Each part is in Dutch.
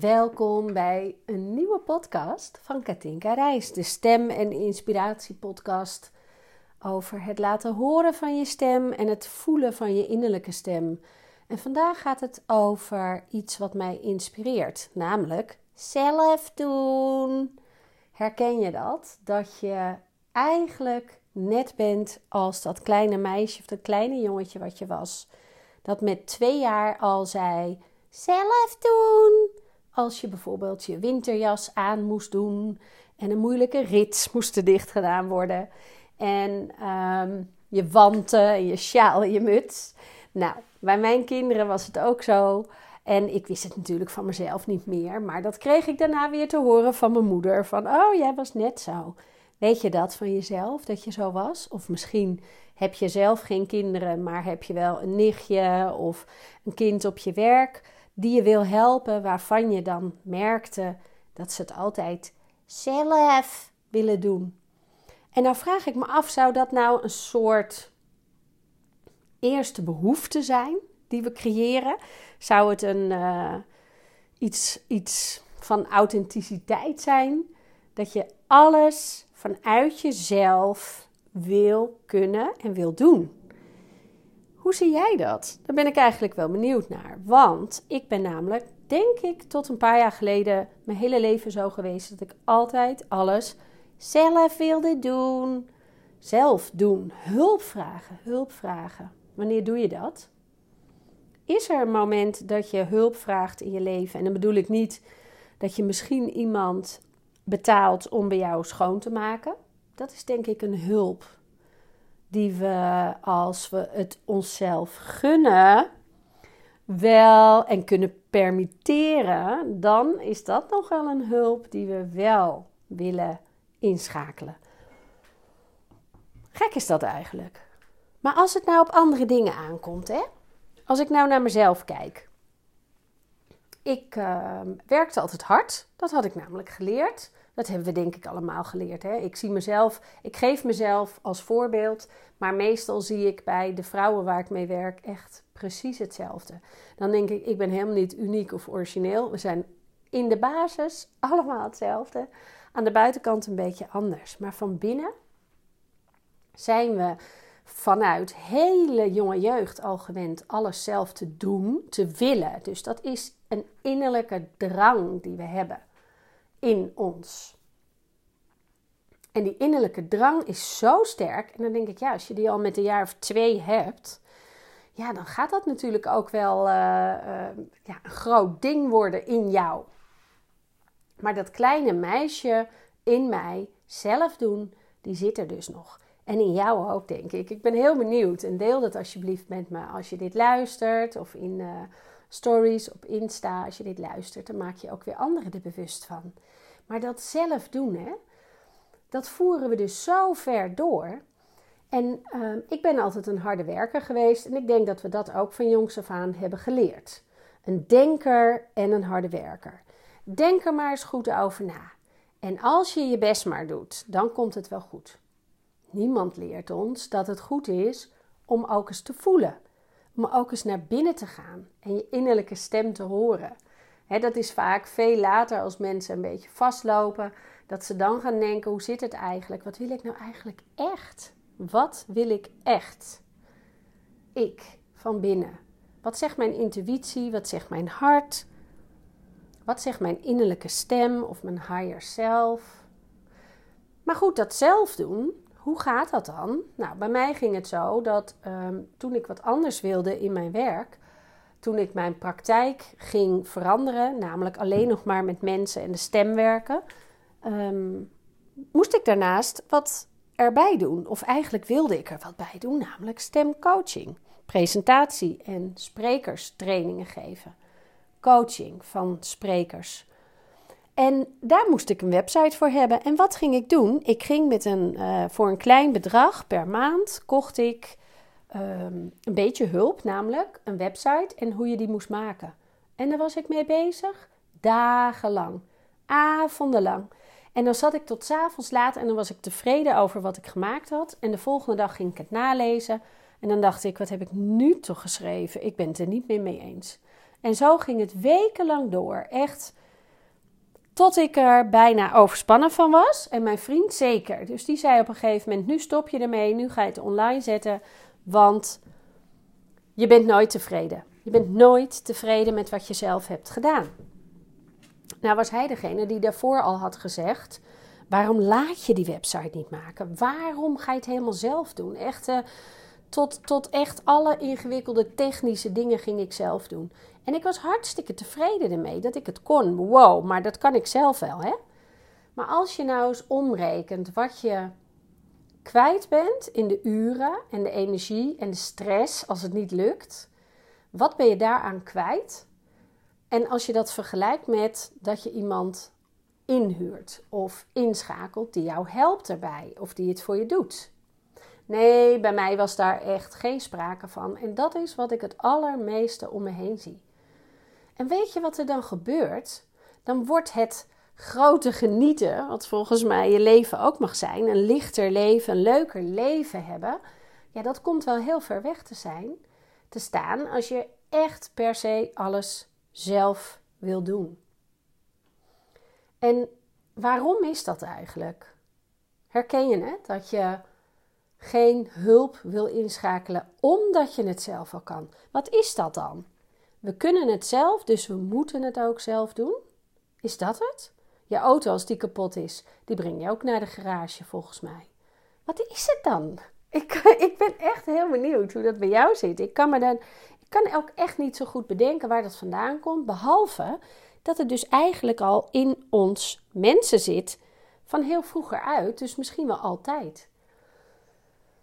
Welkom bij een nieuwe podcast van Katinka Reis, de stem- en inspiratiepodcast over het laten horen van je stem en het voelen van je innerlijke stem. En vandaag gaat het over iets wat mij inspireert, namelijk zelf doen. Herken je dat? Dat je eigenlijk net bent als dat kleine meisje of dat kleine jongetje wat je was. Dat met twee jaar al zei: zelf doen. Als je bijvoorbeeld je winterjas aan moest doen en een moeilijke rits moest dicht gedaan worden. En ehm, je wanten en je sjaal je muts. Nou, bij mijn kinderen was het ook zo. En ik wist het natuurlijk van mezelf niet meer. Maar dat kreeg ik daarna weer te horen van mijn moeder. Van, oh, jij was net zo. Weet je dat van jezelf, dat je zo was? Of misschien heb je zelf geen kinderen, maar heb je wel een nichtje of een kind op je werk die je wil helpen, waarvan je dan merkte dat ze het altijd zelf willen doen. En nou vraag ik me af, zou dat nou een soort eerste behoefte zijn die we creëren? Zou het een, uh, iets, iets van authenticiteit zijn? Dat je alles vanuit jezelf wil kunnen en wil doen. Hoe zie jij dat? Daar ben ik eigenlijk wel benieuwd naar. Want ik ben namelijk, denk ik, tot een paar jaar geleden mijn hele leven zo geweest dat ik altijd alles zelf wilde doen. Zelf doen. Hulp vragen. Hulp vragen. Wanneer doe je dat? Is er een moment dat je hulp vraagt in je leven? En dan bedoel ik niet dat je misschien iemand betaalt om bij jou schoon te maken. Dat is denk ik een hulp die we, als we het onszelf gunnen, wel en kunnen permitteren, dan is dat nog wel een hulp die we wel willen inschakelen. Gek is dat eigenlijk. Maar als het nou op andere dingen aankomt, hè? Als ik nou naar mezelf kijk. Ik uh, werkte altijd hard. Dat had ik namelijk geleerd. Dat hebben we denk ik allemaal geleerd. Hè? Ik zie mezelf, ik geef mezelf als voorbeeld, maar meestal zie ik bij de vrouwen waar ik mee werk echt precies hetzelfde. Dan denk ik, ik ben helemaal niet uniek of origineel. We zijn in de basis allemaal hetzelfde. Aan de buitenkant een beetje anders. Maar van binnen zijn we vanuit hele jonge jeugd al gewend alles zelf te doen, te willen. Dus dat is een innerlijke drang die we hebben in ons. En die innerlijke drang is zo sterk. En dan denk ik, ja, als je die al met een jaar of twee hebt, ja, dan gaat dat natuurlijk ook wel uh, uh, ja, een groot ding worden in jou. Maar dat kleine meisje in mij zelf doen, die zit er dus nog. En in jou ook, denk ik. Ik ben heel benieuwd. En deel dat alsjeblieft met me als je dit luistert. Of in uh, stories op Insta. Als je dit luistert, dan maak je ook weer anderen er bewust van. Maar dat zelf doen, hè, dat voeren we dus zo ver door. En uh, ik ben altijd een harde werker geweest. En ik denk dat we dat ook van jongs af aan hebben geleerd. Een denker en een harde werker. Denk er maar eens goed over na. En als je je best maar doet, dan komt het wel goed. Niemand leert ons dat het goed is om ook eens te voelen. Om ook eens naar binnen te gaan en je innerlijke stem te horen dat is vaak veel later als mensen een beetje vastlopen, dat ze dan gaan denken: hoe zit het eigenlijk? Wat wil ik nou eigenlijk echt? Wat wil ik echt? Ik van binnen. Wat zegt mijn intuïtie? Wat zegt mijn hart? Wat zegt mijn innerlijke stem of mijn higher self? Maar goed, dat zelf doen, hoe gaat dat dan? Nou, bij mij ging het zo dat ehm, toen ik wat anders wilde in mijn werk, toen ik mijn praktijk ging veranderen, namelijk alleen nog maar met mensen en de stem werken, ehm, moest ik daarnaast wat erbij doen. Of eigenlijk wilde ik er wat bij doen, namelijk stemcoaching, presentatie en sprekerstrainingen geven. Coaching van sprekers. En daar moest ik een website voor hebben. En wat ging ik doen? Ik ging met een, uh, voor een klein bedrag per maand, kocht ik Ehm, een beetje hulp, namelijk een website en hoe je die moest maken. En daar was ik mee bezig, dagenlang, avondenlang. En dan zat ik tot avonds laat en dan was ik tevreden over wat ik gemaakt had. En de volgende dag ging ik het nalezen. En dan dacht ik, wat heb ik nu toch geschreven? Ik ben het er niet meer mee eens. En zo ging het wekenlang door. Echt Tot ik er bijna overspannen van was. En mijn vriend zeker. Dus die zei op een gegeven moment: Nu stop je ermee. Nu ga je het online zetten. Want je bent nooit tevreden. Je bent nooit tevreden met wat je zelf hebt gedaan. Nou was hij degene die daarvoor al had gezegd: waarom laat je die website niet maken? Waarom ga je het helemaal zelf doen? Echt, tot, tot echt alle ingewikkelde technische dingen ging ik zelf doen. En ik was hartstikke tevreden ermee dat ik het kon. Wow, maar dat kan ik zelf wel, hè? Maar als je nou eens omrekent wat je kwijt bent in de uren en de energie en de stress als het niet lukt, wat ben je daaraan kwijt? En als je dat vergelijkt met dat je iemand inhuurt of inschakelt die jou helpt erbij of die het voor je doet. Nee, bij mij was daar echt geen sprake van. En dat is wat ik het allermeeste om me heen zie. En weet je wat er dan gebeurt? Dan wordt het grote genieten, wat volgens mij je leven ook mag zijn, een lichter leven, een leuker leven hebben, ja, dat komt wel heel ver weg te zijn, te staan als je echt per se alles zelf wil doen. En waarom is dat eigenlijk? Herken je het? Dat je geen hulp wil inschakelen omdat je het zelf al kan. Wat is dat dan? We kunnen het zelf, dus we moeten het ook zelf doen. Is dat het? Je auto, als die kapot is, die breng je ook naar de garage volgens mij. Wat is het dan? Ik, ik ben echt heel benieuwd hoe dat bij jou zit. Ik kan, me dan, ik kan ook echt niet zo goed bedenken waar dat vandaan komt. Behalve dat het dus eigenlijk al in ons mensen zit van heel vroeger uit. Dus misschien wel altijd.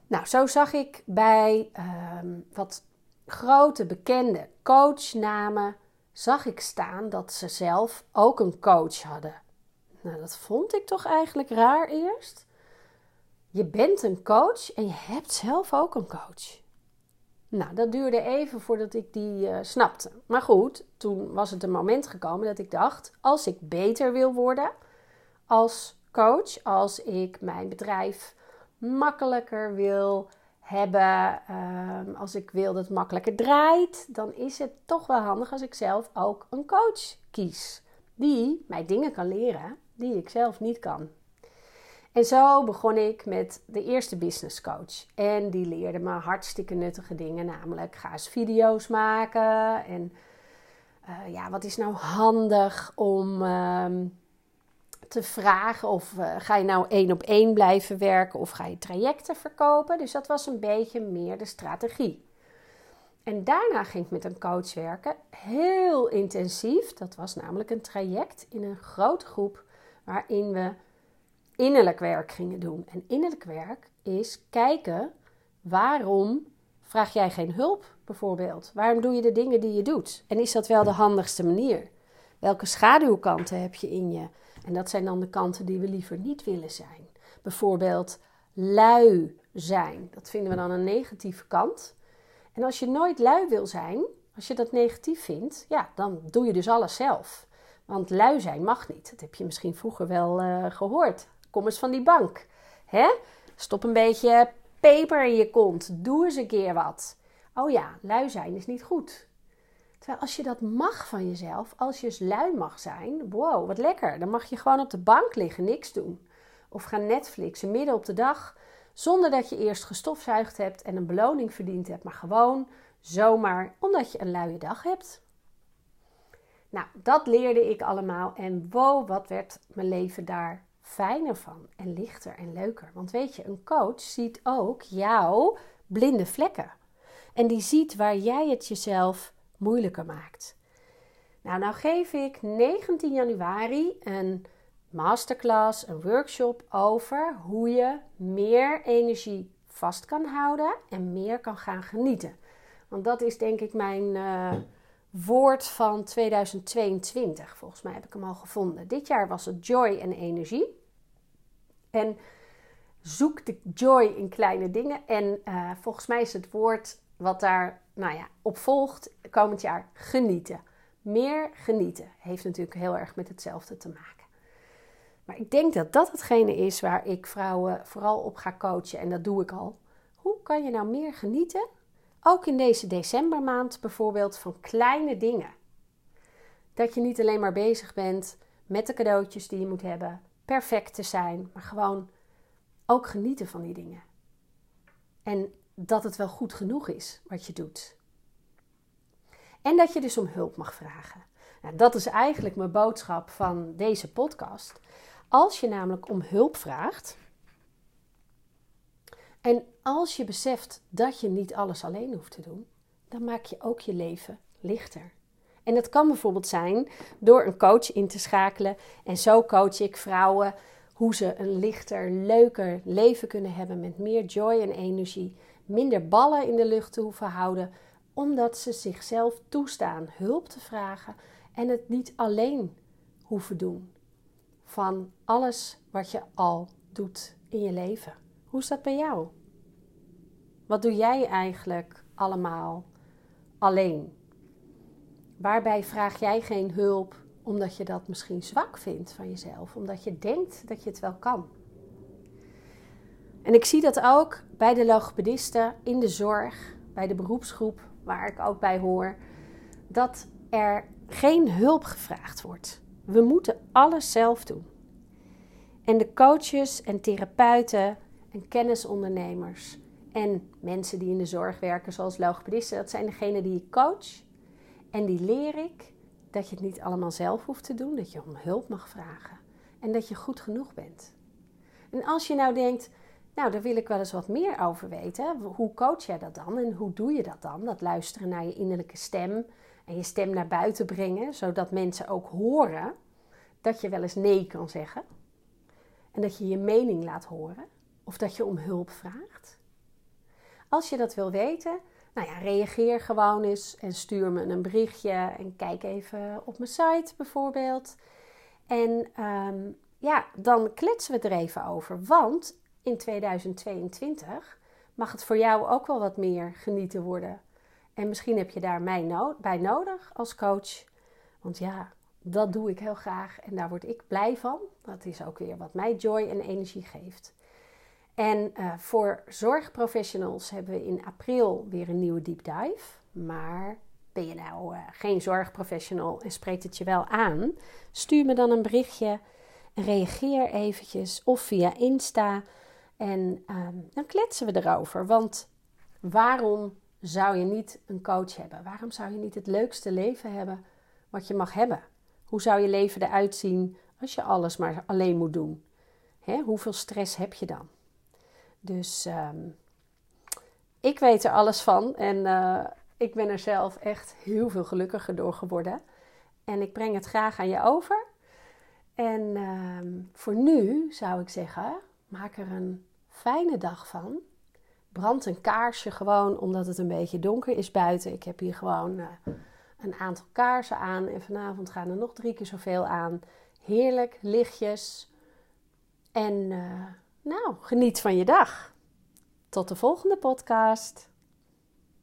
Nou, zo zag ik bij ehm, wat grote bekende coachnamen zag ik staan dat ze zelf ook een coach hadden. Nou, dat vond ik toch eigenlijk raar eerst. Je bent een coach en je hebt zelf ook een coach. Nou, dat duurde even voordat ik die uh, snapte. Maar goed, toen was het een moment gekomen dat ik dacht: als ik beter wil worden als coach, als ik mijn bedrijf makkelijker wil hebben, ehm, als ik wil dat het makkelijker draait, dan is het toch wel handig als ik zelf ook een coach kies. Die mij dingen kan leren die ik zelf niet kan. En zo begon ik met de eerste business coach. En die leerde me hartstikke nuttige dingen, namelijk ga eens video's maken. En uh, ja, wat is nou handig om ehm, te vragen of uh, ga je nou één op één blijven werken of ga je trajecten verkopen. Dus dat was een beetje meer de strategie. En daarna ging ik met een coach werken, heel intensief. Dat was namelijk een traject in een grote groep waarin we innerlijk werk gingen doen. En innerlijk werk is kijken waarom vraag jij geen hulp bijvoorbeeld? Waarom doe je de dingen die je doet? En is dat wel de handigste manier? Welke schaduwkanten heb je in je? En dat zijn dan de kanten die we liever niet willen zijn. Bijvoorbeeld lui zijn. Dat vinden we dan een negatieve kant. En als je nooit lui wil zijn, als je dat negatief vindt, ja, dan doe je dus alles zelf. Want lui zijn mag niet. Dat heb je misschien vroeger wel uh, gehoord. Kom eens van die bank. Hè? Stop een beetje peper in je kont. Doe eens een keer wat. Oh ja, lui zijn is niet goed. Terwijl als je dat mag van jezelf, als je eens lui mag zijn, wow, wat lekker. Dan mag je gewoon op de bank liggen, niks doen. Of gaan Netflixen midden op de dag, zonder dat je eerst gestofzuigd hebt en een beloning verdiend hebt, maar gewoon zomaar omdat je een luie dag hebt. Nou, dat leerde ik allemaal en wow, wat werd mijn leven daar fijner van en lichter en leuker. Want weet je, een coach ziet ook jouw blinde vlekken. En die ziet waar jij het jezelf moeilijker maakt. Nou, nou geef ik 19 januari een masterclass, een workshop over hoe je meer energie vast kan houden en meer kan gaan genieten. Want dat is denk ik mijn uh, woord van 2022. Volgens mij heb ik hem al gevonden. Dit jaar was het joy en energie. En zoek de joy in kleine dingen. En uh, volgens mij is het woord wat daar nou ja, op volgt komend jaar genieten. Meer genieten heeft natuurlijk heel erg met hetzelfde te maken. Maar ik denk dat dat hetgene is waar ik vrouwen vooral op ga coachen en dat doe ik al. Hoe kan je nou meer genieten? Ook in deze decembermaand bijvoorbeeld van kleine dingen. Dat je niet alleen maar bezig bent met de cadeautjes die je moet hebben, perfect te zijn, maar gewoon ook genieten van die dingen. En dat het wel goed genoeg is wat je doet. En dat je dus om hulp mag vragen. Nou, dat is eigenlijk mijn boodschap van deze podcast. Als je namelijk om hulp vraagt, en als je beseft dat je niet alles alleen hoeft te doen, dan maak je ook je leven lichter. En dat kan bijvoorbeeld zijn door een coach in te schakelen. En zo coach ik vrouwen hoe ze een lichter, leuker leven kunnen hebben met meer joy en energie. Minder ballen in de lucht te hoeven houden, omdat ze zichzelf toestaan hulp te vragen en het niet alleen hoeven doen van alles wat je al doet in je leven. Hoe is dat bij jou? Wat doe jij eigenlijk allemaal alleen? Waarbij vraag jij geen hulp omdat je dat misschien zwak vindt van jezelf, omdat je denkt dat je het wel kan. En ik zie dat ook bij de logopedisten in de zorg, bij de beroepsgroep waar ik ook bij hoor, dat er geen hulp gevraagd wordt. We moeten alles zelf doen. En de coaches en therapeuten en kennisondernemers en mensen die in de zorg werken, zoals logopedisten, dat zijn degenen die ik coach. En die leer ik dat je het niet allemaal zelf hoeft te doen, dat je om hulp mag vragen en dat je goed genoeg bent. En als je nou denkt, nou daar wil ik wel eens wat meer over weten, hoe coach jij dat dan en hoe doe je dat dan? Dat luisteren naar je innerlijke stem je stem naar buiten brengen, zodat mensen ook horen dat je wel eens nee kan zeggen en dat je je mening laat horen of dat je om hulp vraagt. Als je dat wil weten, nou ja, reageer gewoon eens en stuur me een berichtje en kijk even op mijn site bijvoorbeeld. En ehm, ja, dan kletsen we er even over. Want in 2022 mag het voor jou ook wel wat meer genieten worden. En misschien heb je daar mij bij nodig als coach. Want ja, dat doe ik heel graag en daar word ik blij van. Dat is ook weer wat mij joy en energie geeft. En uh, voor zorgprofessionals hebben we in april weer een nieuwe deep dive. Maar ben je nou uh, geen zorgprofessional en spreekt het je wel aan? Stuur me dan een berichtje reageer eventjes of via Insta. En um, dan kletsen we erover. Want waarom zou je niet een coach hebben? Waarom zou je niet het leukste leven hebben wat je mag hebben? Hoe zou je leven eruit zien als je alles maar alleen moet doen? Hè? Hoeveel stress heb je dan? Dus um, ik weet er alles van en uh, ik ben er zelf echt heel veel gelukkiger door geworden. En ik breng het graag aan je over. En uh, voor nu zou ik zeggen, maak er een fijne dag van. Brand een kaarsje gewoon omdat het een beetje donker is buiten. Ik heb hier gewoon uh, een aantal kaarsen aan en vanavond gaan er nog drie keer zoveel aan. Heerlijk, lichtjes. En uh, nou, geniet van je dag. Tot de volgende podcast.